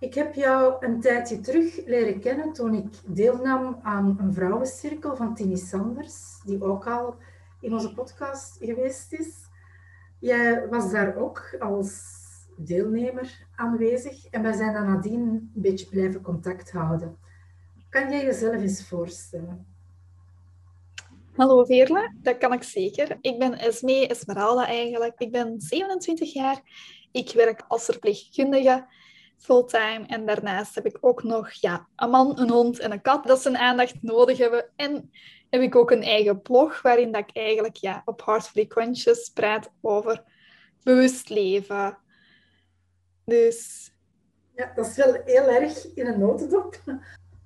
Ik heb jou een tijdje terug leren kennen toen ik deelnam aan een vrouwencirkel van Tini Sanders, die ook al in onze podcast geweest is. Jij was daar ook als deelnemer aanwezig en wij zijn dan nadien een beetje blijven contact houden. Kan jij jezelf eens voorstellen? Hallo Veerle, dat kan ik zeker. Ik ben Esmee Esmeralda eigenlijk. Ik ben 27 jaar. Ik werk als verpleegkundige fulltime. En daarnaast heb ik ook nog ja, een man, een hond en een kat dat zijn aandacht nodig hebben. En heb ik ook een eigen blog waarin dat ik eigenlijk ja, op Heartfully Conscious praat over bewust leven. Dus... Ja, dat is wel heel erg in een notendop.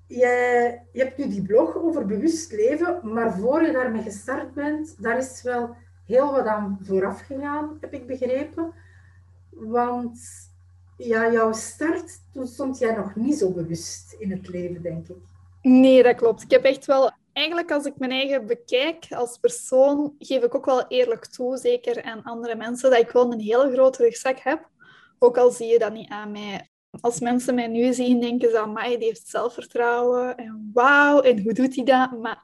Jij, je hebt nu die blog over bewust leven, maar voor je daarmee gestart bent, daar is wel heel wat aan vooraf gegaan, heb ik begrepen. Want ja, jouw start, toen stond jij nog niet zo bewust in het leven, denk ik. Nee, dat klopt. Ik heb echt wel... Eigenlijk, als ik mijn eigen bekijk als persoon, geef ik ook wel eerlijk toe, zeker aan andere mensen, dat ik wel een heel grote rugzak heb. Ook al zie je dat niet aan mij. Als mensen mij nu zien, denken ze, mij die heeft zelfvertrouwen. En wauw, en hoe doet hij dat? Maar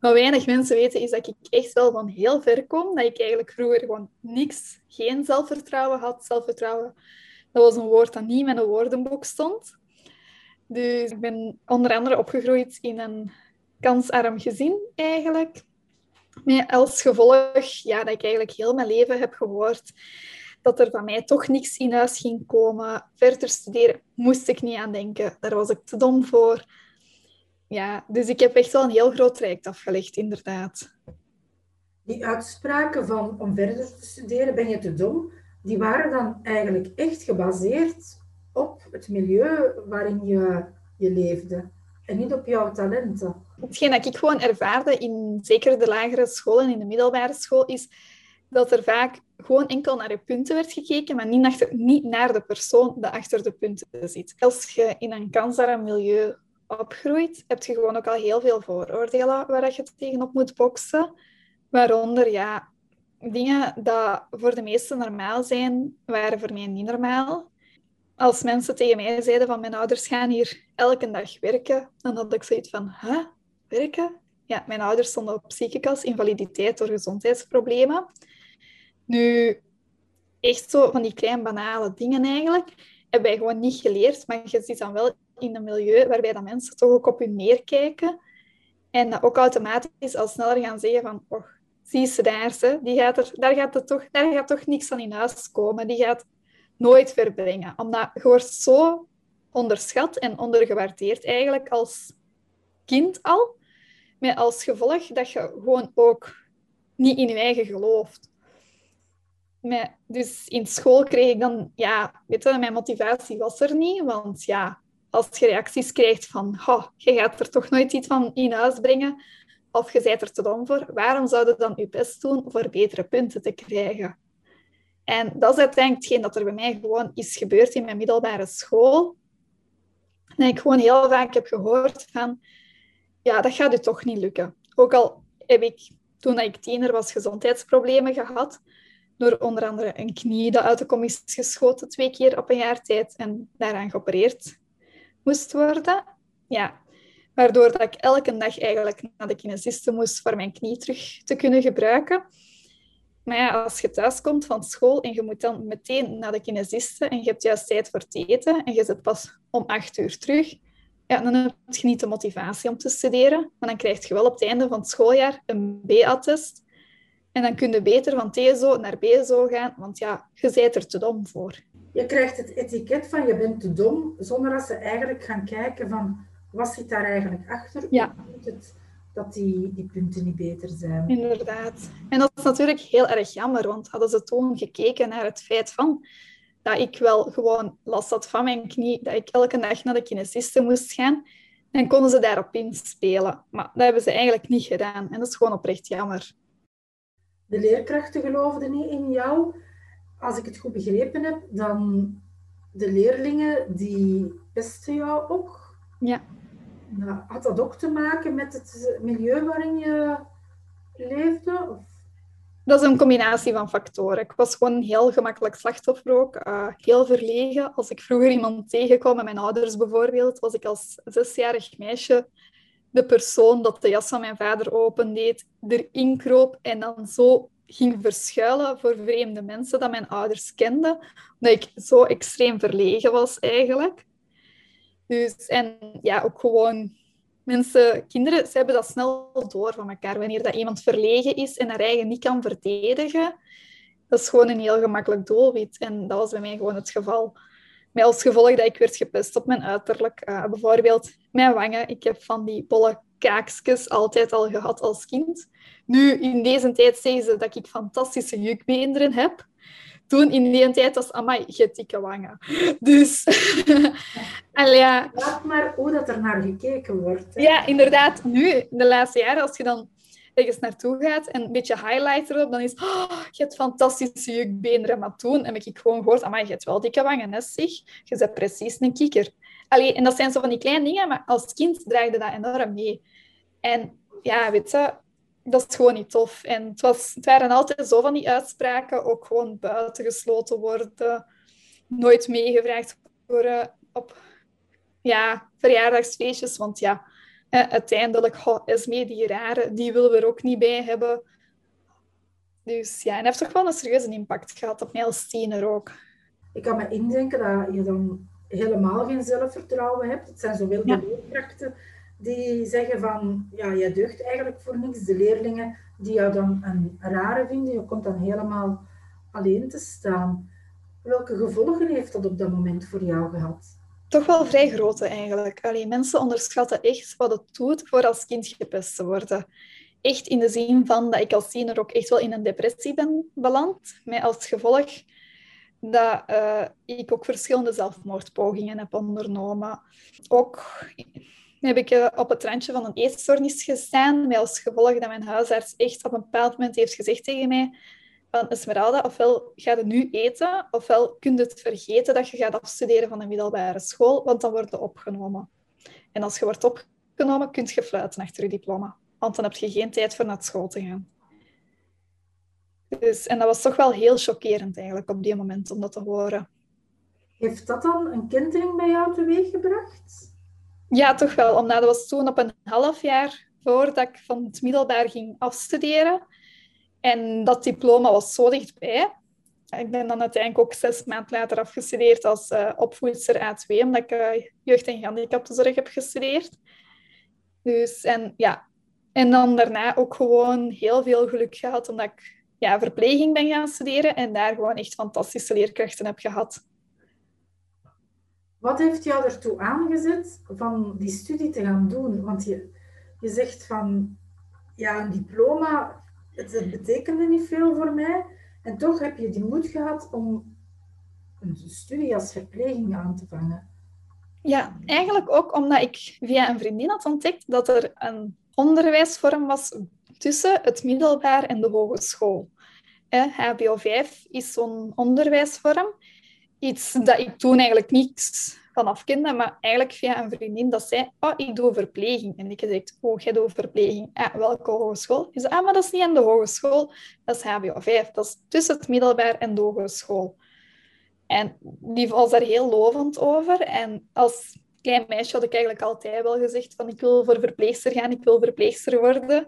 wat weinig mensen weten, is dat ik echt wel van heel ver kom. Dat ik eigenlijk vroeger gewoon niks, geen zelfvertrouwen had. Zelfvertrouwen dat was een woord dat niet in mijn woordenboek stond. Dus ik ben onder andere opgegroeid in een kansarm gezin eigenlijk. Met als gevolg ja, dat ik eigenlijk heel mijn leven heb gehoord dat er van mij toch niks in huis ging komen. Verder studeren moest ik niet aan denken. Daar was ik te dom voor. Ja, dus ik heb echt wel een heel groot traject afgelegd, inderdaad. Die uitspraken van om verder te studeren, ben je te dom, die waren dan eigenlijk echt gebaseerd op het milieu waarin je, je leefde en niet op jouw talenten. Hetgeen dat ik gewoon ervaarde in zeker de lagere school en in de middelbare school is dat er vaak gewoon enkel naar je punten werd gekeken, maar niet naar, niet naar de persoon die achter de punten zit. Als je in een kansarm milieu opgroeit, heb je gewoon ook al heel veel vooroordelen waar je tegenop moet boksen. Waaronder ja, dingen dat voor de meesten normaal zijn, waren voor mij niet normaal. Als mensen tegen mij zeiden van mijn ouders gaan hier elke dag werken, dan had ik zoiets van, huh, werken? Ja, mijn ouders stonden op ziekenkast, invaliditeit door gezondheidsproblemen. Nu, echt zo van die kleine banale dingen eigenlijk, hebben wij gewoon niet geleerd, maar je zit dan wel in een milieu waarbij dat mensen toch ook op je neerkijken en dat ook automatisch al sneller gaan zeggen van, oh, ze, die gaat er, daar, gaat er toch, daar gaat toch niks aan in huis komen. Die gaat nooit verbrengen. Omdat je wordt zo onderschat en ondergewaardeerd eigenlijk als kind al. Met als gevolg dat je gewoon ook niet in je eigen gelooft. Maar, dus in school kreeg ik dan, ja, weet je, mijn motivatie was er niet. Want ja, als je reacties krijgt van, oh, je gaat er toch nooit iets van in huis brengen, of je bent er te dom voor, waarom zou je dan je best doen voor betere punten te krijgen? En dat is uiteindelijk hetgeen dat er bij mij gewoon is gebeurd in mijn middelbare school. En ik gewoon heel vaak heb gehoord van, ja, dat gaat u toch niet lukken. Ook al heb ik, toen ik tiener was, gezondheidsproblemen gehad, door onder andere een knie dat uit de kom is geschoten twee keer op een jaar tijd en daaraan geopereerd moest worden. Ja, Waardoor dat ik elke dag eigenlijk naar de kinesiste moest voor mijn knie terug te kunnen gebruiken. Maar ja, als je thuis komt van school en je moet dan meteen naar de kinesiste en je hebt juist tijd voor het eten en je zit pas om acht uur terug, ja, dan heb je niet de motivatie om te studeren. Maar dan krijg je wel op het einde van het schooljaar een B-attest. En dan kun je beter van TSO naar BSO gaan, want ja, je bent er te dom voor. Je krijgt het etiket van je bent te dom, zonder dat ze eigenlijk gaan kijken van wat zit daar eigenlijk achter? Ja. Het dat die, die punten niet beter zijn? Inderdaad. En dat is natuurlijk heel erg jammer, want hadden ze toen gekeken naar het feit van dat ik wel gewoon last had van mijn knie, dat ik elke dag naar de kinesiste moest gaan, dan konden ze daarop inspelen. Maar dat hebben ze eigenlijk niet gedaan. En dat is gewoon oprecht jammer. De leerkrachten geloofden niet in jou. Als ik het goed begrepen heb, dan de leerlingen die pesten jou ook. Ja. Nou, had dat ook te maken met het milieu waarin je leefde? Of? Dat is een combinatie van factoren. Ik was gewoon heel gemakkelijk slachtoffer ook. Uh, heel verlegen. Als ik vroeger iemand tegenkwam, mijn ouders bijvoorbeeld, was ik als zesjarig meisje de persoon dat de jas van mijn vader opendeed, erin kroop en dan zo ging verschuilen voor vreemde mensen dat mijn ouders kenden. Omdat ik zo extreem verlegen was eigenlijk. Dus, en ja, ook gewoon mensen, kinderen, ze hebben dat snel door van elkaar. Wanneer dat iemand verlegen is en haar eigen niet kan verdedigen, dat is gewoon een heel gemakkelijk doelwit. En dat was bij mij gewoon het geval. Met als gevolg dat ik werd gepest op mijn uiterlijk. Uh, bijvoorbeeld mijn wangen. Ik heb van die bolle kaakjes altijd al gehad als kind. Nu, in deze tijd zeggen ze dat ik fantastische jukbeenderen heb toen in die tijd was, amai, je dikke wangen. Dus, ja. Laat maar hoe dat er naar gekeken wordt. Ja, inderdaad. Nu, de laatste jaren, als je dan ergens naartoe gaat en een beetje highlight erop, dan is oh, je hebt fantastische jukbeenderen. Maar toen heb ik gewoon gehoord, amai, je hebt wel dikke wangen, hè, zeg. Je bent precies een kikker. Allee, en dat zijn zo van die kleine dingen, maar als kind draagde dat enorm mee. En ja, weet je, dat is gewoon niet tof. En het, was, het waren altijd zo van die uitspraken, ook gewoon buitengesloten worden, nooit meegevraagd worden op ja, verjaardagsfeestjes. Want ja, uiteindelijk, oh, Esme, die rare, die willen we er ook niet bij hebben. Dus ja, en heeft toch wel een serieuze impact gehad op mij als tiener ook. Ik kan me indenken dat je dan helemaal geen zelfvertrouwen hebt. Het zijn de leerkrachten die zeggen van, ja, jij deugt eigenlijk voor niks. De leerlingen die jou dan een rare vinden, je komt dan helemaal alleen te staan. Welke gevolgen heeft dat op dat moment voor jou gehad? Toch wel vrij grote eigenlijk. Alleen mensen onderschatten echt wat het doet voor als kind gepest te worden. Echt in de zin van dat ik als tiener ook echt wel in een depressie ben beland. Met als gevolg dat uh, ik ook verschillende zelfmoordpogingen heb ondernomen. Ook heb ik uh, op het randje van een eetstoornis gestaan, met als gevolg dat mijn huisarts echt op een bepaald moment heeft gezegd tegen mij van Esmeralda, ofwel ga je nu eten, ofwel kun je het vergeten dat je gaat afstuderen van een middelbare school, want dan word je opgenomen. En als je wordt opgenomen, kun je fluiten achter je diploma, want dan heb je geen tijd voor naar school te gaan. Dus, en dat was toch wel heel chockerend eigenlijk op die moment om dat te horen. Heeft dat dan een kentering bij jou teweeggebracht? Ja, toch wel. Omdat dat was toen op een half jaar voordat ik van het middelbaar ging afstuderen. En dat diploma was zo dichtbij. Ik ben dan uiteindelijk ook zes maanden later afgestudeerd als uh, opvoedster A2, omdat ik uh, jeugd- en gehandicaptenzorg heb gestudeerd. Dus, en, ja. en dan daarna ook gewoon heel veel geluk gehad, omdat ik ja, verpleging ben gaan studeren en daar gewoon echt fantastische leerkrachten heb gehad. Wat heeft jou ertoe aangezet van die studie te gaan doen? Want je, je zegt van, ja, een diploma, betekende niet veel voor mij. En toch heb je die moed gehad om een studie als verpleging aan te vangen. Ja, eigenlijk ook omdat ik via een vriendin had ontdekt dat er een onderwijsvorm was tussen het middelbaar en de hogeschool. HBO 5 is zo'n onderwijsvorm iets dat ik toen eigenlijk niets vanaf kende, maar eigenlijk via een vriendin dat zei, oh, ik doe verpleging. En ik zei, oh, jij doet verpleging. Welke hogeschool? Je zei, ah, maar dat is niet aan de hogeschool, dat is HBO 5. Dat is tussen het middelbaar en de hogeschool. En die was daar heel lovend over. En als klein meisje had ik eigenlijk altijd wel gezegd van, ik wil voor verpleegster gaan, ik wil verpleegster worden.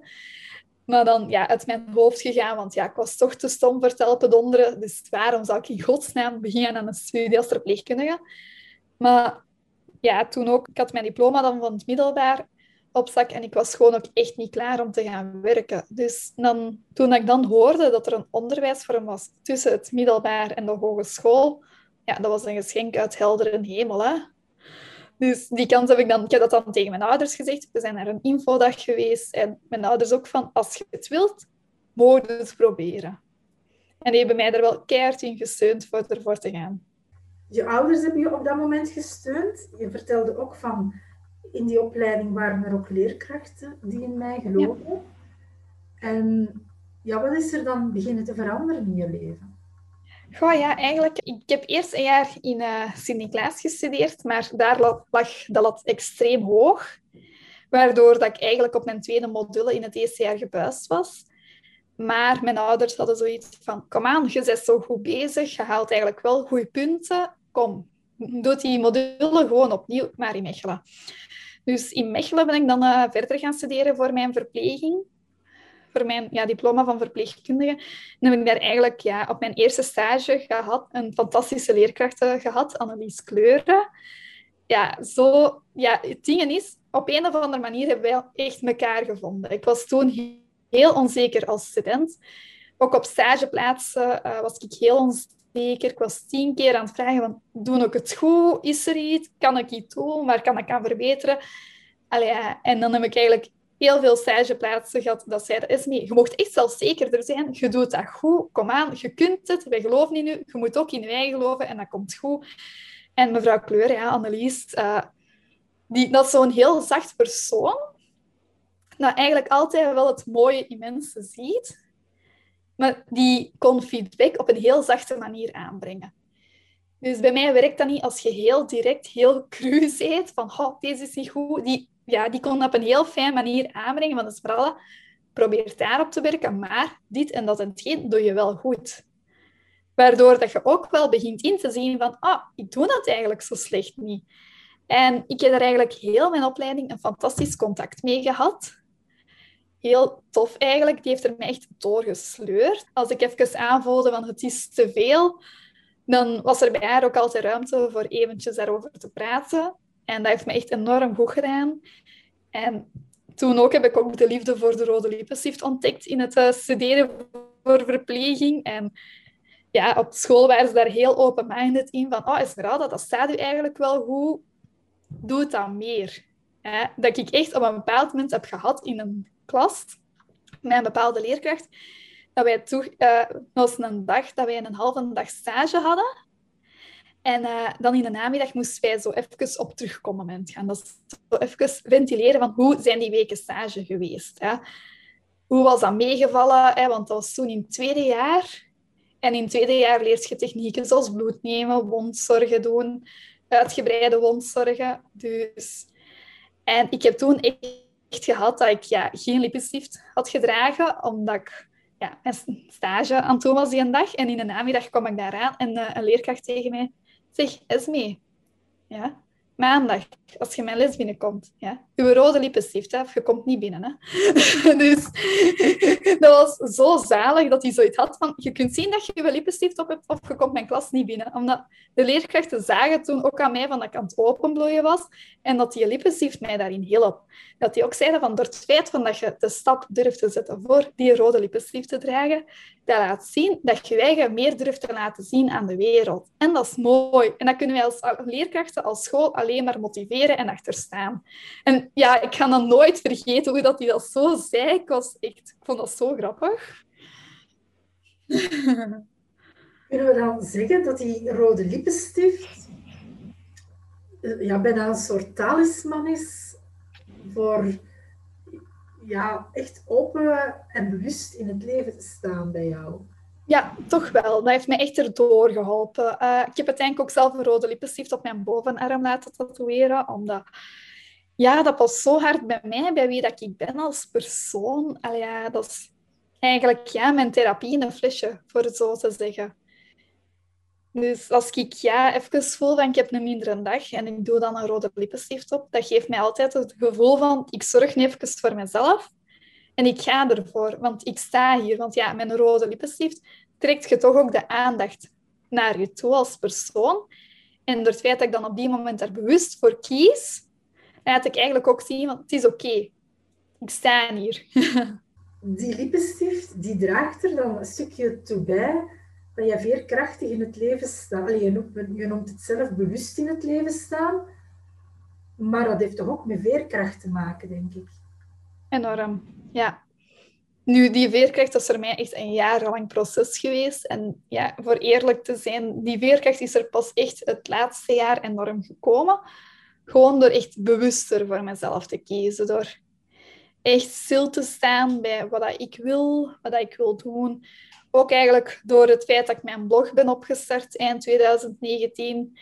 Maar dan ja, uit mijn hoofd gegaan, want ja, ik was toch te stom voor te helpen donderen. Dus waarom zou ik in godsnaam beginnen aan een studie als verpleegkundige? Maar ja, toen ook, ik had mijn diploma dan van het middelbaar op zak en ik was gewoon ook echt niet klaar om te gaan werken. Dus dan, toen ik dan hoorde dat er een onderwijsvorm was tussen het middelbaar en de hogeschool, ja, dat was een geschenk uit heldere hemel. Hè? Dus die kans heb ik dan... Ik heb dat dan tegen mijn ouders gezegd. We zijn naar een infodag geweest. En mijn ouders ook van, als je het wilt, mogen het proberen. En die hebben mij er wel keihard in gesteund voor ervoor te gaan. Je ouders hebben je op dat moment gesteund. Je vertelde ook van, in die opleiding waren er ook leerkrachten die in mij geloven. En ja, wat is er dan beginnen te veranderen in je leven? Goh, ja, eigenlijk. Ik heb eerst een jaar in uh, Sint-Niklaas gestudeerd, maar daar lag de lat extreem hoog. Waardoor dat ik eigenlijk op mijn tweede module in het eerste jaar gebuist was. Maar mijn ouders hadden zoiets van, kom aan, je bent zo goed bezig, je haalt eigenlijk wel goede punten. Kom, doe die module gewoon opnieuw, maar in Mechelen. Dus in Mechelen ben ik dan uh, verder gaan studeren voor mijn verpleging voor mijn ja, diploma van verpleegkundige. En heb ik daar eigenlijk ja, op mijn eerste stage gehad, een fantastische leerkracht eh, gehad, Annelies Kleuren. Ja, zo, ja, het ding is, op een of andere manier hebben wij echt elkaar gevonden. Ik was toen heel onzeker als student. Ook op stageplaatsen uh, was ik heel onzeker. Ik was tien keer aan het vragen van, doe ik het goed? Is er iets? Kan ik iets doen? Waar kan ik aan verbeteren? Allee. En dan heb ik eigenlijk heel veel stageplaatsen gehad dat zeiden, Esme, je mocht echt zelfzekerder zijn, je doet dat goed, kom aan, je kunt het, wij geloven in u, je moet ook in wij geloven en dat komt goed. En mevrouw Kleur, ja, Annelies, uh, die, dat is zo'n heel zacht persoon, dat eigenlijk altijd wel het mooie in mensen ziet, maar die kon feedback op een heel zachte manier aanbrengen. Dus bij mij werkt dat niet als je heel direct, heel cru zit van oh, deze is niet goed. Die ja, die kon op een heel fijn manier aanbrengen van de sprallen. Probeer daarop te werken, maar dit en dat en hetgeen doe je wel goed. Waardoor dat je ook wel begint in te zien van, ah, ik doe dat eigenlijk zo slecht niet. En ik heb er eigenlijk heel mijn opleiding een fantastisch contact mee gehad. Heel tof eigenlijk. Die heeft er mij echt doorgesleurd. Als ik even aanvoelde van het is te veel, dan was er bij haar ook altijd ruimte voor eventjes daarover te praten. En dat heeft me echt enorm goed gedaan. En toen ook heb ik ook de liefde voor de rode lippenstift ontdekt in het uh, studeren voor verpleging. En ja, op school waren ze daar heel open-minded in. Van, oh Esmeralda, dat staat u eigenlijk wel goed. Doe het dan meer. dat ik echt op een bepaald moment heb gehad in een klas met een bepaalde leerkracht. Dat wij toch, uh, was een dag dat wij een halve dag stage hadden. En uh, dan in de namiddag moesten wij zo even op terugkomen gaan. Dat is zo even ventileren van hoe zijn die weken stage geweest. Hè? Hoe was dat meegevallen? Hè? Want dat was toen in het tweede jaar. En in het tweede jaar leert je technieken zoals bloed nemen, wondzorgen doen, uitgebreide wondzorgen. Dus... En ik heb toen echt gehad dat ik ja, geen lippenstift had gedragen, omdat ik ja, een stage aan doen was die een dag. En in de namiddag kwam ik daar aan en uh, een leerkracht tegen mij Zeg, Esme, ja, maandag, als je mijn les binnenkomt, ja, je rode lippenstift, hè, je komt niet binnen. Hè. dus dat was zo zalig dat hij zoiets had van, je kunt zien dat je je lippenstift op hebt of je komt mijn klas niet binnen. Omdat de leerkrachten zagen toen ook aan mij van dat ik aan het openbloeien was en dat die lippenstift mij daarin hielp. Dat die ook zeiden van, door het feit van dat je de stap durft te zetten voor die rode lippenstift te dragen, dat laat zien dat je je meer durft te laten zien aan de wereld. En dat is mooi. En dat kunnen wij als leerkrachten, als school alleen maar motiveren en achterstaan. En ja, ik ga dan nooit vergeten hoe dat hij dat zo zei. Ik, was echt, ik vond dat zo grappig. Kunnen we dan zeggen dat die rode lippenstift eh, ja, bijna een soort talisman is voor ja, echt open en bewust in het leven te staan bij jou? Ja, toch wel. Dat heeft mij echt erdoor geholpen. Uh, ik heb uiteindelijk ook zelf een rode lippenstift op mijn bovenarm laten tatoeëren, omdat ja, dat past zo hard bij mij, bij wie dat ik ben als persoon. Allee, ja, dat is eigenlijk ja, mijn therapie in een flesje, voor het zo te zeggen. Dus als ik ja, even voel van ik heb een mindere dag en ik doe dan een rode lippenstift op, dat geeft mij altijd het gevoel van ik zorg nu even voor mezelf en ik ga ervoor, want ik sta hier. Want ja, met een rode lippenstift trekt je toch ook de aandacht naar je toe als persoon. En door het feit dat ik dan op die moment daar bewust voor kies, laat ik eigenlijk ook zien, want het is oké. Ik sta hier. die lippenstift, die draagt er dan een stukje toe bij dat je veerkrachtig in het leven staat. je, noemt, je noemt het zelf bewust in het leven staan, maar dat heeft toch ook met veerkracht te maken, denk ik. Enorm, ja. Nu, die veerkracht dat is voor mij echt een jarenlang proces geweest. En ja, voor eerlijk te zijn, die veerkracht is er pas echt het laatste jaar enorm gekomen. Gewoon door echt bewuster voor mezelf te kiezen. Door echt stil te staan bij wat ik wil, wat ik wil doen. Ook eigenlijk door het feit dat ik mijn blog ben opgestart eind 2019.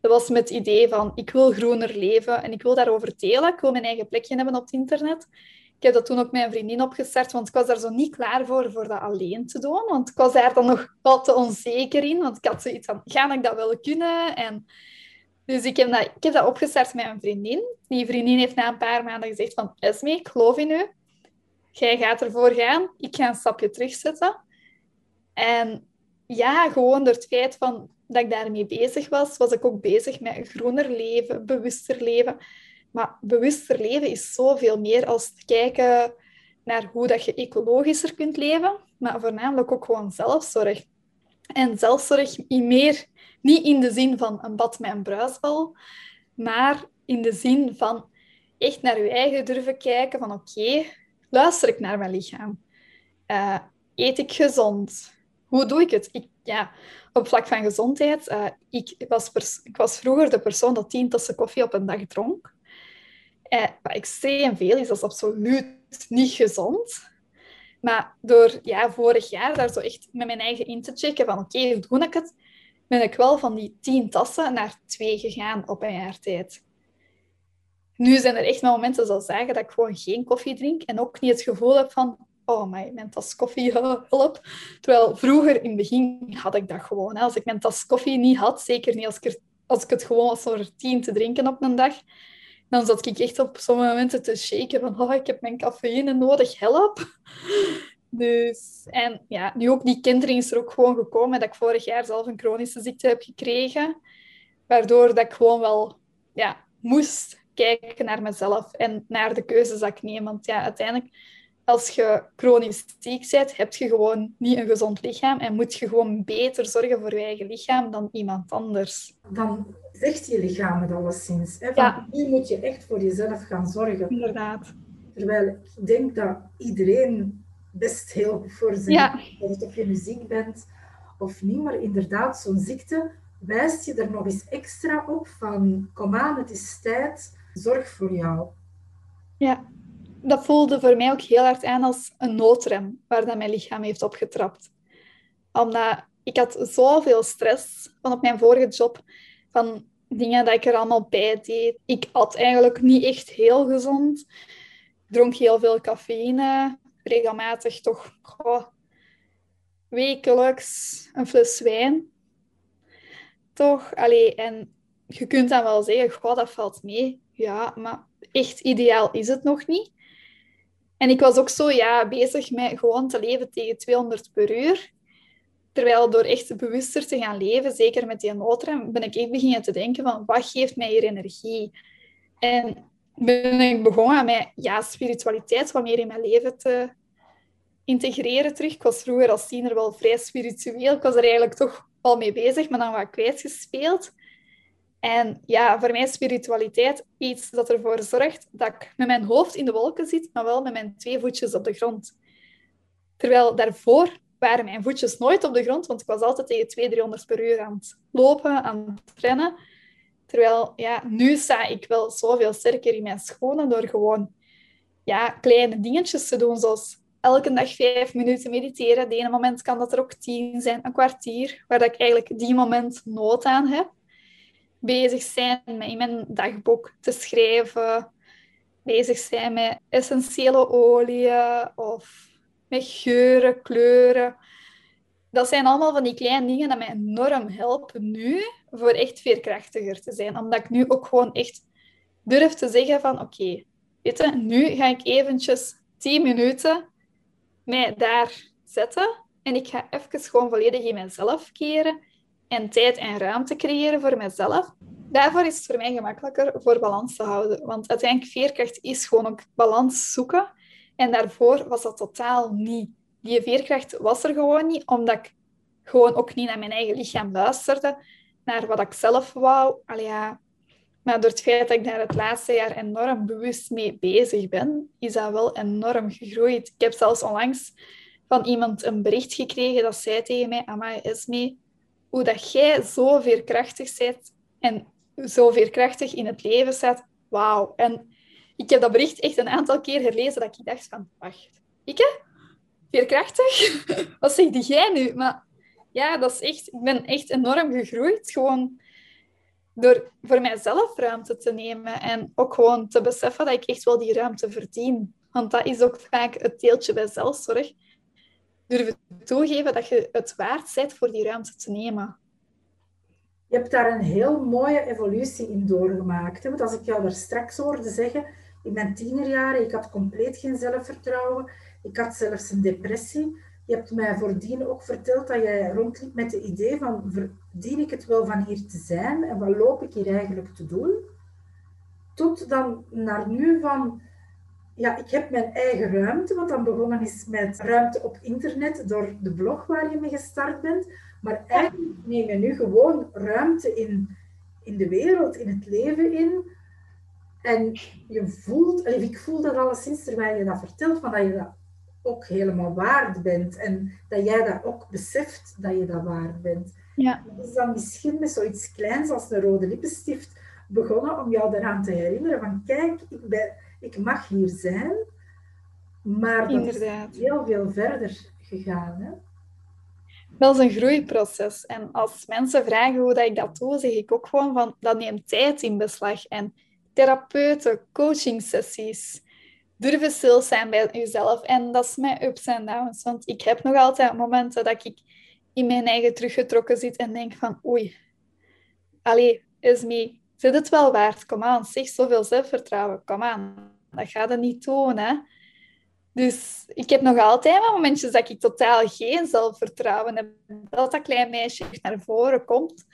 Dat was met het idee van, ik wil groener leven en ik wil daarover delen. Ik wil mijn eigen plekje hebben op het internet. Ik heb dat toen ook met mijn vriendin opgestart, want ik was daar zo niet klaar voor, voor dat alleen te doen. Want ik was daar dan nog wat te onzeker in. Want ik had zoiets van, ga ik dat wel kunnen? En dus ik heb, dat, ik heb dat opgestart met mijn vriendin. Die vriendin heeft na een paar maanden gezegd van, Esme, ik geloof in u. Jij gaat ervoor gaan. Ik ga een stapje terugzetten. En ja, gewoon door het feit van, dat ik daarmee bezig was, was ik ook bezig met een groener leven, bewuster leven. Maar bewuster leven is zoveel meer als kijken naar hoe dat je ecologischer kunt leven, maar voornamelijk ook gewoon zelfzorg. En zelfzorg meer, niet in de zin van een bad met een bruisbal, maar in de zin van echt naar je eigen durven kijken van oké, luister ik naar mijn lichaam? Uh, eet ik gezond? Hoe doe ik het? Ik, ja, op vlak van gezondheid, uh, ik, was ik was vroeger de persoon dat tien tassen koffie op een dag dronk. Eh, wat extreem veel is, dat is absoluut niet gezond. Maar door ja, vorig jaar daar zo echt met mijn eigen in te checken van oké, hoe doe ik het? Ben ik wel van die tien tassen naar twee gegaan op een jaar tijd. Nu zijn er echt momenten zoals zeggen dat ik gewoon geen koffie drink en ook niet het gevoel heb van oh, my, mijn tas koffie, hulp. Terwijl vroeger in het begin had ik dat gewoon. Hè. Als ik mijn tas koffie niet had, zeker niet als ik, als ik het gewoon was om er tien te drinken op een dag, dan zat ik echt op sommige momenten te shaken van oh, ik heb mijn cafeïne nodig, help. Dus, en ja, nu ook die kinderen is er ook gewoon gekomen dat ik vorig jaar zelf een chronische ziekte heb gekregen. Waardoor dat ik gewoon wel ja, moest kijken naar mezelf en naar de keuzes dat ik neem. Want ja, uiteindelijk, als je chronisch ziek bent, heb je gewoon niet een gezond lichaam en moet je gewoon beter zorgen voor je eigen lichaam dan iemand anders. Dan zegt je lichaam het alleszins. Hè? Van, ja. Nu moet je echt voor jezelf gaan zorgen. Inderdaad. Terwijl ik denk dat iedereen best heel voor zijn ja. of je nu ziek bent of niet, maar inderdaad, zo'n ziekte wijst je er nog eens extra op van kom aan, het is tijd, zorg voor jou. Ja, dat voelde voor mij ook heel hard aan als een noodrem waar dat mijn lichaam heeft opgetrapt. Omdat ik had zoveel stress van op mijn vorige job, van dingen dat ik er allemaal bij deed. Ik at eigenlijk niet echt heel gezond. Ik dronk heel veel cafeïne, regelmatig toch wekelijks een fles wijn. Toch? Allee, en je kunt dan wel zeggen, goh, dat valt mee. Ja, maar echt ideaal is het nog niet. En ik was ook zo ja, bezig met gewoon te leven tegen 200 per uur. Terwijl door echt bewuster te gaan leven, zeker met die noodrem, ben ik echt beginnen te denken van wat geeft mij hier energie? En ben ik begonnen met ja, spiritualiteit wat meer in mijn leven te integreren terug. Ik was vroeger als tiener wel vrij spiritueel. Ik was er eigenlijk toch wel mee bezig, maar dan wat kwijtgespeeld. En ja, voor mij is spiritualiteit iets dat ervoor zorgt dat ik met mijn hoofd in de wolken zit, maar wel met mijn twee voetjes op de grond. Terwijl daarvoor waren mijn voetjes nooit op de grond, want ik was altijd tegen 200, 300 per uur aan het lopen, aan het rennen. Terwijl ja, nu sta ik wel zoveel sterker in mijn schoenen door gewoon ja, kleine dingetjes te doen, zoals elke dag vijf minuten mediteren. De ene moment kan dat er ook tien zijn, een kwartier, waar ik eigenlijk die moment nood aan heb. Bezig zijn met in mijn dagboek te schrijven, bezig zijn met essentiële oliën of met geuren, kleuren. Dat zijn allemaal van die kleine dingen die mij enorm helpen nu voor echt veerkrachtiger te zijn. Omdat ik nu ook gewoon echt durf te zeggen van oké, weet je, nu ga ik eventjes 10 minuten mij daar zetten en ik ga even gewoon volledig in mezelf keren en tijd en ruimte creëren voor mezelf. Daarvoor is het voor mij gemakkelijker voor balans te houden. Want uiteindelijk, veerkracht is gewoon ook balans zoeken. En daarvoor was dat totaal niet. Die veerkracht was er gewoon niet, omdat ik gewoon ook niet naar mijn eigen lichaam luisterde, naar wat ik zelf wou. Allee, ja. Maar door het feit dat ik daar het laatste jaar enorm bewust mee bezig ben, is dat wel enorm gegroeid. Ik heb zelfs onlangs van iemand een bericht gekregen dat zei tegen mij, Amai Esme, hoe dat jij zo veerkrachtig bent en zo veerkrachtig in het leven staat, wauw. En ik heb dat bericht echt een aantal keer herlezen dat ik dacht van, wacht, ik? Veerkrachtig? Wat zeg jij nu? Maar ja, dat is echt, ik ben echt enorm gegroeid. Gewoon door voor mijzelf ruimte te nemen en ook gewoon te beseffen dat ik echt wel die ruimte verdien. Want dat is ook vaak het deeltje bij zelfzorg. Durven toegeven dat je het waard bent voor die ruimte te nemen. Je hebt daar een heel mooie evolutie in doorgemaakt. Want als ik jou daar straks hoorde zeggen, in mijn tienerjaren, ik had compleet geen zelfvertrouwen. Ik had zelfs een depressie. Je hebt mij voordien ook verteld dat jij rondliep met het idee van, verdien ik het wel van hier te zijn en wat loop ik hier eigenlijk te doen? Tot dan naar nu van, ja, ik heb mijn eigen ruimte, want dan begonnen is met ruimte op internet door de blog waar je mee gestart bent. Maar eigenlijk neem je nu gewoon ruimte in, in de wereld, in het leven in. En je voelt, ik voel dat alleszins terwijl je dat vertelt, van dat je dat ook helemaal waard bent. En dat jij dat ook beseft dat je dat waard bent. Ja. Dat is dan misschien met zoiets kleins als een rode lippenstift begonnen om jou eraan te herinneren van kijk, ik, ben, ik mag hier zijn. Maar dat Inderdaad. is heel veel verder gegaan. Hè? Dat is een groeiproces. En als mensen vragen hoe dat ik dat doe, zeg ik ook gewoon van dat neemt tijd in beslag. En therapeuten, coaching sessies, durven stil zijn bij jezelf. En dat is mijn ups en downs. Want ik heb nog altijd momenten dat ik in mijn eigen teruggetrokken zit en denk van oei, allee, me, zit het wel waard? Kom aan, zeg zoveel zelfvertrouwen. Kom aan, dat gaat het niet hè. Dus ik heb nog altijd momentjes dat ik totaal geen zelfvertrouwen heb. Dat dat klein meisje naar voren komt.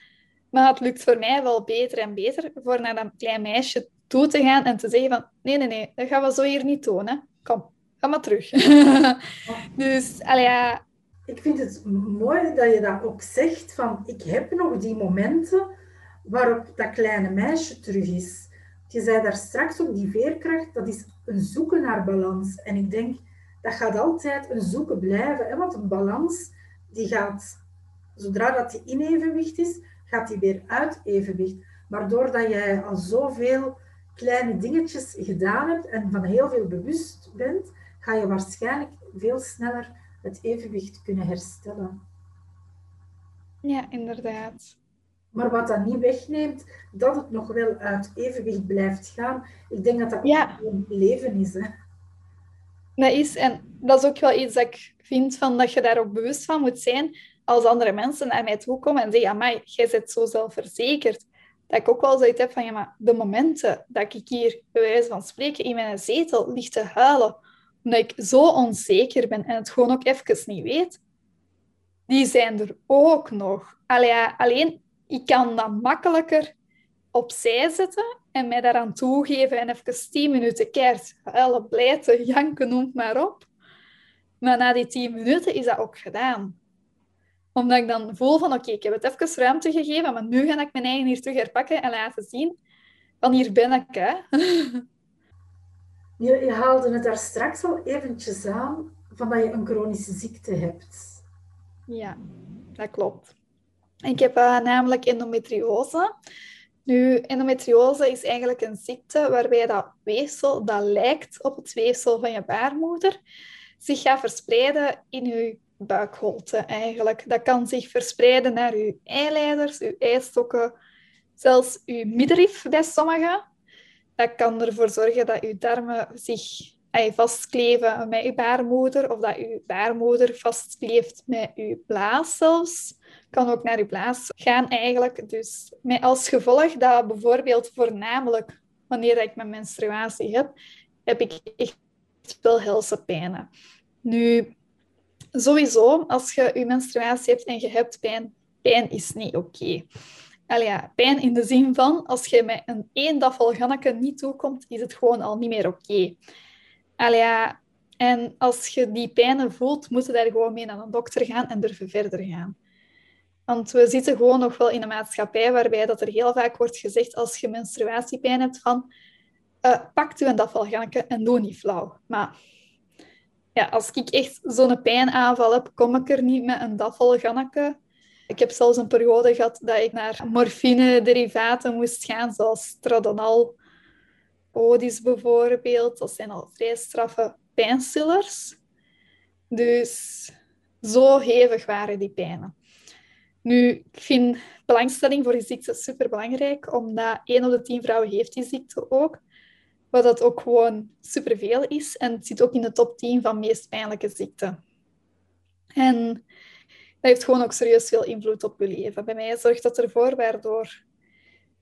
Maar het lukt voor mij wel beter en beter voor naar dat klein meisje toe te gaan en te zeggen van nee, nee, nee, dat gaan we zo hier niet. Hè. Kom, ga maar terug. dus, ja. Ik vind het mooi dat je dat ook zegt van ik heb nog die momenten waarop dat kleine meisje terug is. Je zei daar straks ook, die veerkracht, dat is een zoeken naar balans. En ik denk, dat gaat altijd een zoeken blijven. Want een balans, die gaat, zodra dat die in evenwicht is, gaat die weer uit evenwicht. Maar doordat jij al zoveel kleine dingetjes gedaan hebt en van heel veel bewust bent, ga je waarschijnlijk veel sneller het evenwicht kunnen herstellen. Ja, inderdaad. Maar wat dat niet wegneemt, dat het nog wel uit evenwicht blijft gaan. Ik denk dat dat ja. een leven is. Hè? Dat is, en dat is ook wel iets dat ik vind van dat je daar ook bewust van moet zijn als andere mensen naar mij toe komen en zeggen, amai, jij bent zo zelfverzekerd dat ik ook wel zoiets heb van, ja, maar de momenten dat ik hier, bij wijze van spreken, in mijn zetel lig te huilen, omdat ik zo onzeker ben en het gewoon ook even niet weet, die zijn er ook nog. Allee, alleen, ik kan dat makkelijker opzij zetten en mij daaraan toegeven en even tien minuten keert huilen, blijten, janken, noem maar op. Maar na die tien minuten is dat ook gedaan omdat ik dan voel van oké, ik heb het even ruimte gegeven, maar nu ga ik mijn eigen hier terug herpakken en laten zien van hier ben ik. Hè. Je, je haalde het daar straks al eventjes aan van dat je een chronische ziekte hebt. Ja, dat klopt. Ik heb uh, namelijk endometriose. Nu, endometriose is eigenlijk een ziekte waarbij dat weefsel, dat lijkt op het weefsel van je baarmoeder, zich gaat verspreiden in je buikholte eigenlijk. Dat kan zich verspreiden naar uw eileiders, uw eistokken, zelfs uw middenrif bij sommigen. Dat kan ervoor zorgen dat uw darmen zich vastkleven met uw baarmoeder of dat uw baarmoeder vastkleeft met uw blaas zelfs. Kan ook naar uw blaas gaan eigenlijk. Dus met als gevolg dat bijvoorbeeld voornamelijk wanneer ik mijn menstruatie heb, heb ik echt veel helse Nu, sowieso, als je je menstruatie hebt en je hebt pijn, pijn is niet oké. Okay. ja, pijn in de zin van, als je met een één ganneke niet toekomt, is het gewoon al niet meer oké. Ja, en als je die pijnen voelt, moet je daar gewoon mee naar een dokter gaan en durven verder gaan. Want we zitten gewoon nog wel in een maatschappij waarbij dat er heel vaak wordt gezegd als je menstruatiepijn hebt van uh, pak u een dafvalganneke en doe niet flauw. Maar ja, als ik echt zo'n pijnaanval heb, kom ik er niet met een dafvalganneke. Ik heb zelfs een periode gehad dat ik naar morfine-derivaten moest gaan, zoals Stradonal, Odis bijvoorbeeld. Dat zijn al vrij straffe pijnstillers. Dus zo hevig waren die pijnen. Nu, ik vind belangstelling voor die ziekte super belangrijk, omdat 1 op de 10 vrouwen heeft die ziekte ook. Wat dat ook gewoon superveel is. En het zit ook in de top 10 van meest pijnlijke ziekten. En dat heeft gewoon ook serieus veel invloed op je leven. Bij mij zorgt dat ervoor waardoor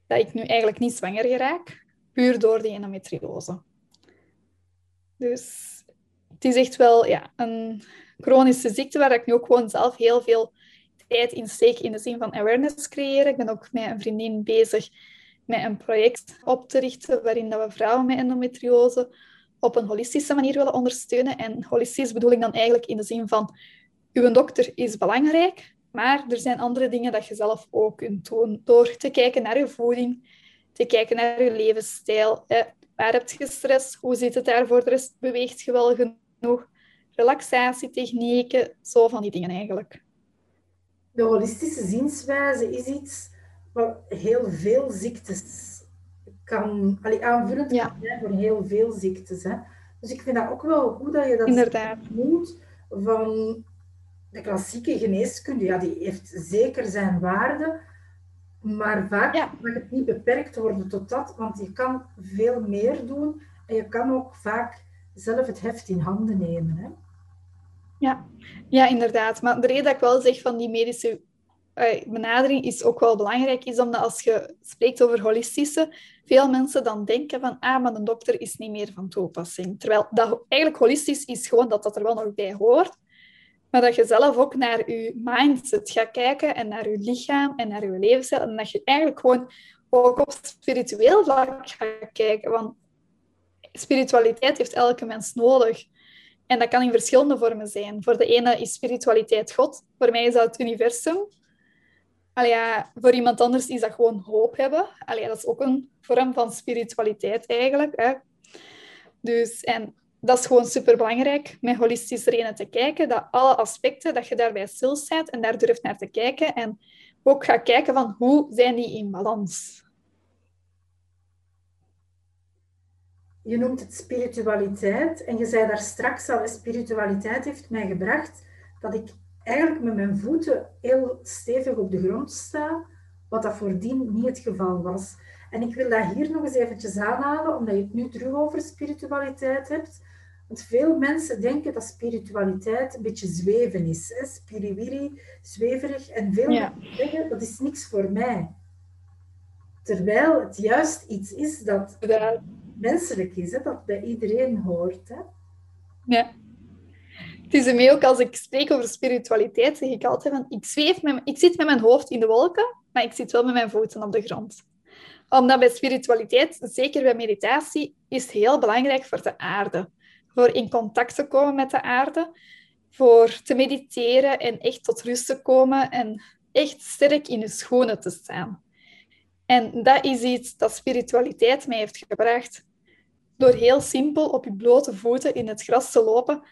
dat ik nu eigenlijk niet zwanger geraak, puur door die endometriose. Dus het is echt wel ja, een chronische ziekte waar ik nu ook gewoon zelf heel veel tijd in steek in de zin van awareness creëren. Ik ben ook met een vriendin bezig met een project op te richten waarin dat we vrouwen met endometriose op een holistische manier willen ondersteunen. En holistisch bedoel ik dan eigenlijk in de zin van, uw dokter is belangrijk, maar er zijn andere dingen dat je zelf ook kunt doen door te kijken naar je voeding, te kijken naar je levensstijl. Eh, waar heb je stress? Hoe zit het daar voor de rest? Beweegt je wel genoeg? Relaxatietechnieken, zo van die dingen eigenlijk. De holistische zienswijze is iets wat heel veel ziektes kan allee, aanvullend ja. zijn voor heel veel ziektes. Hè. Dus ik vind dat ook wel goed dat je dat Inderdaad. noemt van de klassieke geneeskunde. Ja, die heeft zeker zijn waarde, maar vaak ja. mag het niet beperkt worden tot dat, want je kan veel meer doen en je kan ook vaak zelf het heft in handen nemen. Hè. Ja. ja, inderdaad. Maar de reden dat ik wel zeg van die medische uh, benadering is ook wel belangrijk, is omdat als je spreekt over holistische, veel mensen dan denken van, ah, maar een dokter is niet meer van toepassing. Terwijl dat eigenlijk holistisch is gewoon dat dat er wel nog bij hoort, maar dat je zelf ook naar je mindset gaat kijken en naar je lichaam en naar je levensstijl en dat je eigenlijk gewoon ook op spiritueel vlak gaat kijken, want spiritualiteit heeft elke mens nodig. En dat kan in verschillende vormen zijn. Voor de ene is spiritualiteit God, voor mij is dat het universum. Allee, voor iemand anders is dat gewoon hoop hebben. Allee, dat is ook een vorm van spiritualiteit eigenlijk. Hè. Dus, en dat is gewoon super belangrijk met holistisch trainen te kijken. Dat alle aspecten, dat je daarbij stilstaat en daar durft naar te kijken. En ook gaat kijken van hoe zijn die in balans. Je noemt het spiritualiteit en je zei daar straks al, spiritualiteit heeft mij gebracht dat ik eigenlijk met mijn voeten heel stevig op de grond sta, wat dat voordien niet het geval was. En ik wil dat hier nog eens eventjes aanhalen, omdat je het nu terug over spiritualiteit hebt. Want veel mensen denken dat spiritualiteit een beetje zweven is. Hè? Spiriwiri, zweverig. En veel ja. mensen zeggen, dat is niks voor mij. Terwijl het juist iets is dat menselijk is, hè? dat bij iedereen hoort. Hè? Ja. Het is ermee ook als ik spreek over spiritualiteit, zeg ik altijd van, ik, zweef met, ik zit met mijn hoofd in de wolken, maar ik zit wel met mijn voeten op de grond. Omdat bij spiritualiteit, zeker bij meditatie, is het heel belangrijk voor de aarde. Voor in contact te komen met de aarde, voor te mediteren en echt tot rust te komen en echt sterk in je schoenen te staan. En dat is iets dat spiritualiteit mij heeft gebracht. Door heel simpel op je blote voeten in het gras te lopen,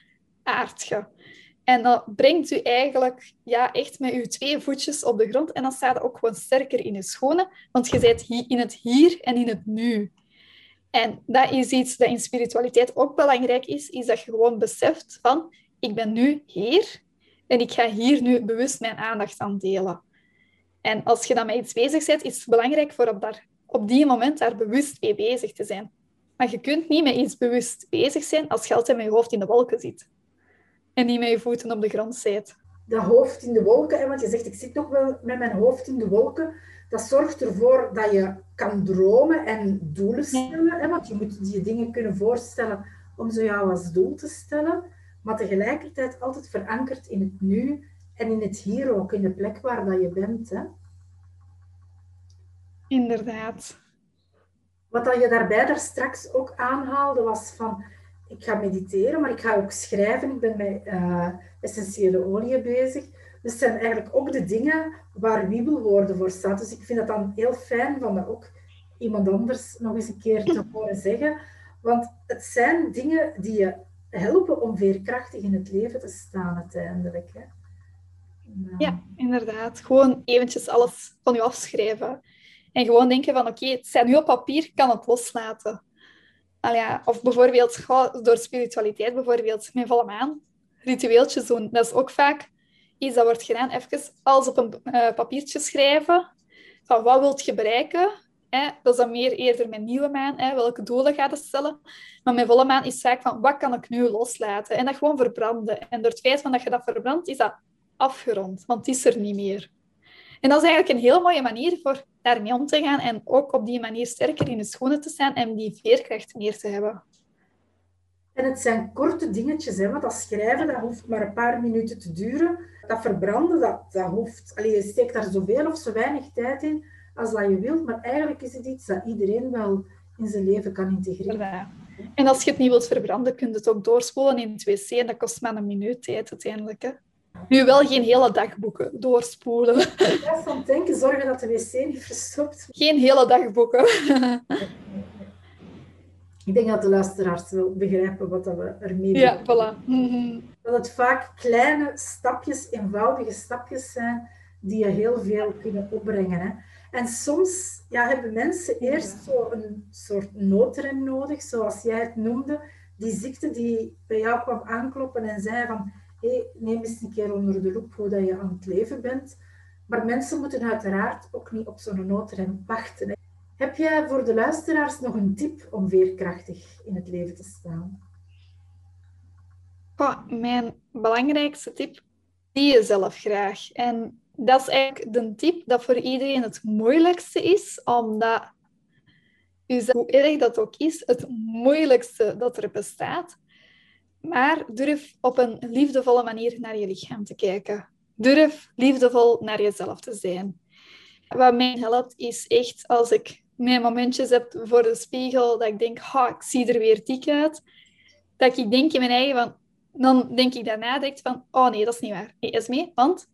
aard je. En dat brengt u eigenlijk ja, echt met uw twee voetjes op de grond. En dan staat ook gewoon sterker in je schoenen, want je bent in het hier en in het nu. En dat is iets dat in spiritualiteit ook belangrijk is, is dat je gewoon beseft van, ik ben nu hier en ik ga hier nu bewust mijn aandacht aan delen. En als je dan met iets bezig bent, is het belangrijk voor op, daar, op die moment daar bewust mee bezig te zijn. Maar je kunt niet met iets bewust bezig zijn als je altijd met je hoofd in de wolken zit. En niet met je voeten op de grond zit. Dat hoofd in de wolken, want je zegt ik zit toch wel met mijn hoofd in de wolken. Dat zorgt ervoor dat je kan dromen en doelen stellen. Hè, want je moet je dingen kunnen voorstellen om ze jou als doel te stellen. Maar tegelijkertijd altijd verankerd in het nu En in het hier ook, in de plek waar dat je bent. Hè? Inderdaad. Wat dat je daarbij daar straks ook aanhaalde, was van... Ik ga mediteren, maar ik ga ook schrijven. Ik ben met uh, essentiële oliën bezig. Dus het zijn eigenlijk ook de dingen waar wiebelwoorden voor staan. Dus ik vind het dan heel fijn van dat ook iemand anders nog eens een keer te horen zeggen. Want het zijn dingen die je helpen om veerkrachtig in het leven te staan uiteindelijk. Hè. Ja, inderdaad. Gewoon eventjes alles van je afschrijven. En gewoon denken van, oké, het staat nu op papier, ik kan het loslaten. ja, of bijvoorbeeld door spiritualiteit, bijvoorbeeld met volle maan, ritueeltjes doen. Dat is ook vaak iets dat wordt gedaan. Even alles op een uh, papiertje schrijven. Van wat wilt je bereiken? Hè? Dat is dan meer eerder met nieuwe maan. Hè? Welke doelen gaat het stellen? Maar met volle maan is zaak van, wat kan ik nu loslaten? En dat gewoon verbranden. En door het feit van dat je dat verbrandt, is dat afgerond. Want het is er niet meer. En dat is eigenlijk een heel mooie manier voor daarmee om te gaan en ook op die manier sterker in de schoenen te staan en die veerkracht meer te hebben. En het zijn korte dingetjes, hè, want dat schrijven dat hoeft maar een paar minuten te duren. Dat verbranden, dat, dat hoeft... Allee, je steekt daar zoveel of zo weinig tijd in als dat je wilt, maar eigenlijk is het iets dat iedereen wel in zijn leven kan integreren. En als je het niet wilt verbranden, kun je het ook doorspoelen in het wc en dat kost maar een minuut tijd uiteindelijk. Hè. Nu wel geen hele dagboeken doorspoelen. Ja, van denken, zorgen dat de wc niet verstopt. Geen hele dagboeken. Ik denk dat de luisteraars wel begrijpen wat we ermee doen. Ja, voilà. Dat het vaak kleine stapjes, eenvoudige stapjes zijn, die je heel veel kunnen opbrengen. Hè. En soms ja, hebben mensen eerst zo een soort noodrem nodig, zoals jij het noemde. Die ziekte die bij jou kwam aankloppen en zei van hey, neem eens een keer onder de loep hoe dat je aan het leven bent. Maar mensen moeten uiteraard ook niet op zo'n noodrem wachten. Heb jij voor de luisteraars nog een tip om veerkrachtig in het leven te staan? mijn belangrijkste tip, zie jezelf graag. En dat is eigenlijk de tip dat voor iedereen het moeilijkste is, omdat, hoe erg dat ook is, het moeilijkste dat er bestaat. Maar durf op een liefdevolle manier naar je lichaam te kijken. Durf liefdevol naar jezelf te zijn. Wat mij helpt is echt als ik mijn momentjes heb voor de spiegel, dat ik denk, ha, ik zie er weer dik uit. Dat ik denk in mijn eigen van, dan denk ik daarna direct van, oh nee, dat is niet waar. Nee, is mee, want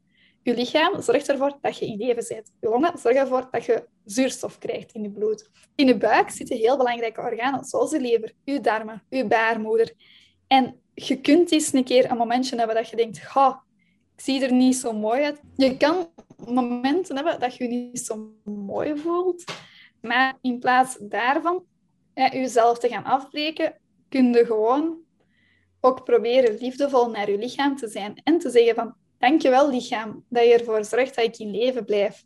je lichaam zorgt ervoor dat je in leven bent. Je longen zorgen ervoor dat je zuurstof krijgt in je bloed. In je buik zitten heel belangrijke organen, zoals je lever, je darmen, je baarmoeder. En je kunt eens een keer een momentje hebben dat je denkt, ha, ik zie er niet zo mooi uit. Je kan momenten hebben dat je je niet zo mooi voelt. Maar in plaats daarvan jezelf te gaan afbreken, kun je gewoon ook proberen liefdevol naar je lichaam te zijn. En te zeggen van, dankjewel lichaam, dat je ervoor zorgt dat ik in leven blijf.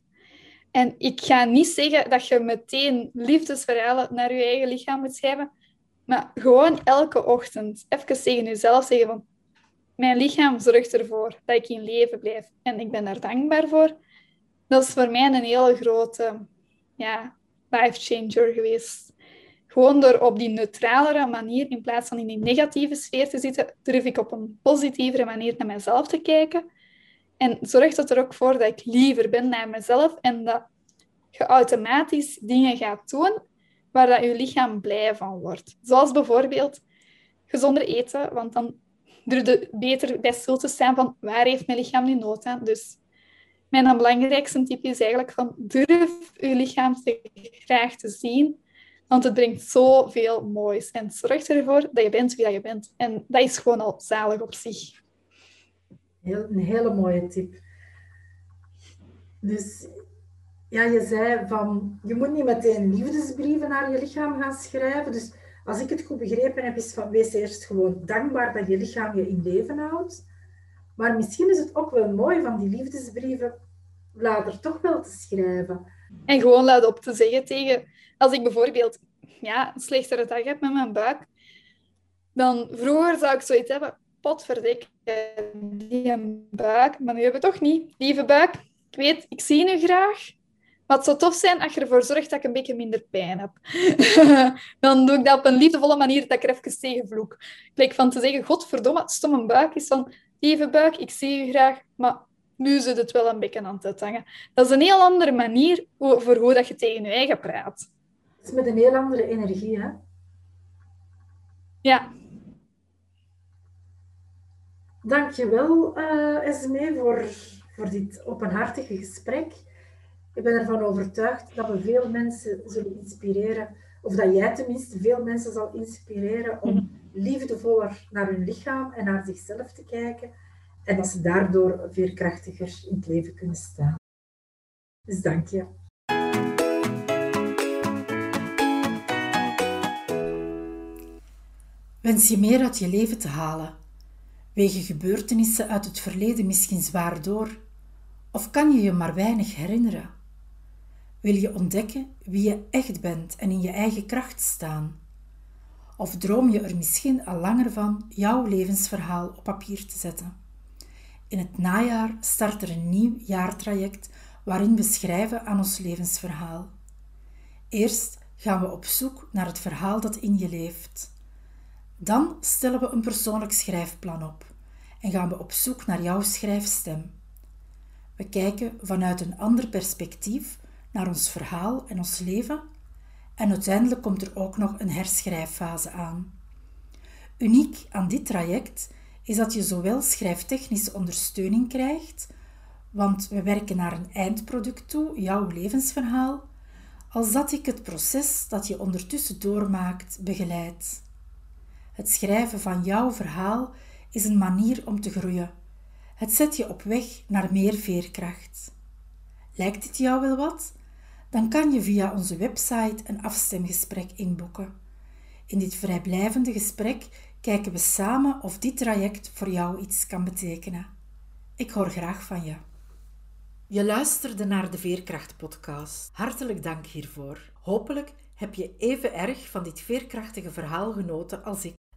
En ik ga niet zeggen dat je meteen liefdesverhalen naar je eigen lichaam moet schrijven, maar gewoon elke ochtend even tegen jezelf zeggen van mijn lichaam zorgt ervoor dat ik in leven blijf en ik ben daar dankbaar voor. Dat is voor mij een hele grote ja, life changer geweest. Gewoon door op die neutralere manier, in plaats van in die negatieve sfeer te zitten, durf ik op een positievere manier naar mezelf te kijken. En zorgt het er ook voor dat ik liever ben naar mezelf en dat je automatisch dingen gaat doen waar dat je lichaam blij van wordt. Zoals bijvoorbeeld gezonder eten, want dan durf je beter bij stil te staan van waar heeft mijn lichaam nu nood aan. Dus mijn belangrijkste tip is eigenlijk van durf je lichaam te graag te zien, want het brengt zoveel moois en zorgt ervoor dat je bent wie je bent. En dat is gewoon al zalig op zich. Heel, een hele mooie tip. Dus ja, je zei van, je moet niet meteen liefdesbrieven naar je lichaam gaan schrijven. Dus als ik het goed begrepen heb, is van, wees eerst gewoon dankbaar dat je lichaam je in leven houdt. Maar misschien is het ook wel mooi van die liefdesbrieven later toch wel te schrijven. En gewoon laat op te zeggen tegen, als ik bijvoorbeeld ja, een slechtere dag heb met mijn buik, dan vroeger zou ik zoiets hebben, potverdik, die buik, maar nu heb ik het toch niet. Lieve buik, ik weet, ik zie je graag, maar het zou tof zijn als je ervoor zorgt dat ik een beetje minder pijn heb. dan doe ik dat op een liefdevolle manier, dat ik er even tegen vloek. Ik van te zeggen, godverdomme, stomme buik is van, lieve buik, ik zie je graag, maar nu zit het wel een beetje aan het hangen. Dat is een heel andere manier voor hoe dat je tegen je eigen praat. Het is met een heel andere energie, hè? Ja. Dankjewel, uh, Esme, voor, voor dit openhartige gesprek. Ik ben ervan overtuigd dat we veel mensen zullen inspireren, of dat jij tenminste veel mensen zal inspireren om mhm. Liefdevoller naar hun lichaam en naar zichzelf te kijken en dat ze daardoor veerkrachtiger in het leven kunnen staan. Dus dank je. Wens je meer uit je leven te halen? Wegen gebeurtenissen uit het verleden misschien zwaar door? Of kan je je maar weinig herinneren? Wil je ontdekken wie je echt bent en in je eigen kracht staan? Of droom je er misschien al langer van jouw levensverhaal op papier te zetten? In het najaar start er een nieuw jaartraject waarin we schrijven aan ons levensverhaal. Eerst gaan we op zoek naar het verhaal dat in je leeft. Dan stellen we een persoonlijk schrijfplan op en gaan we op zoek naar jouw schrijfstem. We kijken vanuit een ander perspectief naar ons verhaal en ons leven en uiteindelijk komt er ook nog een herschrijffase aan. Uniek aan dit traject is dat je zowel schrijftechnische ondersteuning krijgt, want we werken naar een eindproduct toe, jouw levensverhaal, als dat ik het proces dat je ondertussen doormaakt begeleid. Het schrijven van jouw verhaal is een manier om te groeien. Het zet je op weg naar meer veerkracht. Lijkt dit jou wel wat? Dan kan je via onze website een afstemgesprek inboeken. In dit vrijblijvende gesprek kijken we samen of dit traject voor jou iets kan betekenen. Ik hoor graag van je. Je luisterde naar de Veerkracht-podcast. Hartelijk dank hiervoor. Hopelijk heb je even erg van dit veerkrachtige verhaal genoten als ik.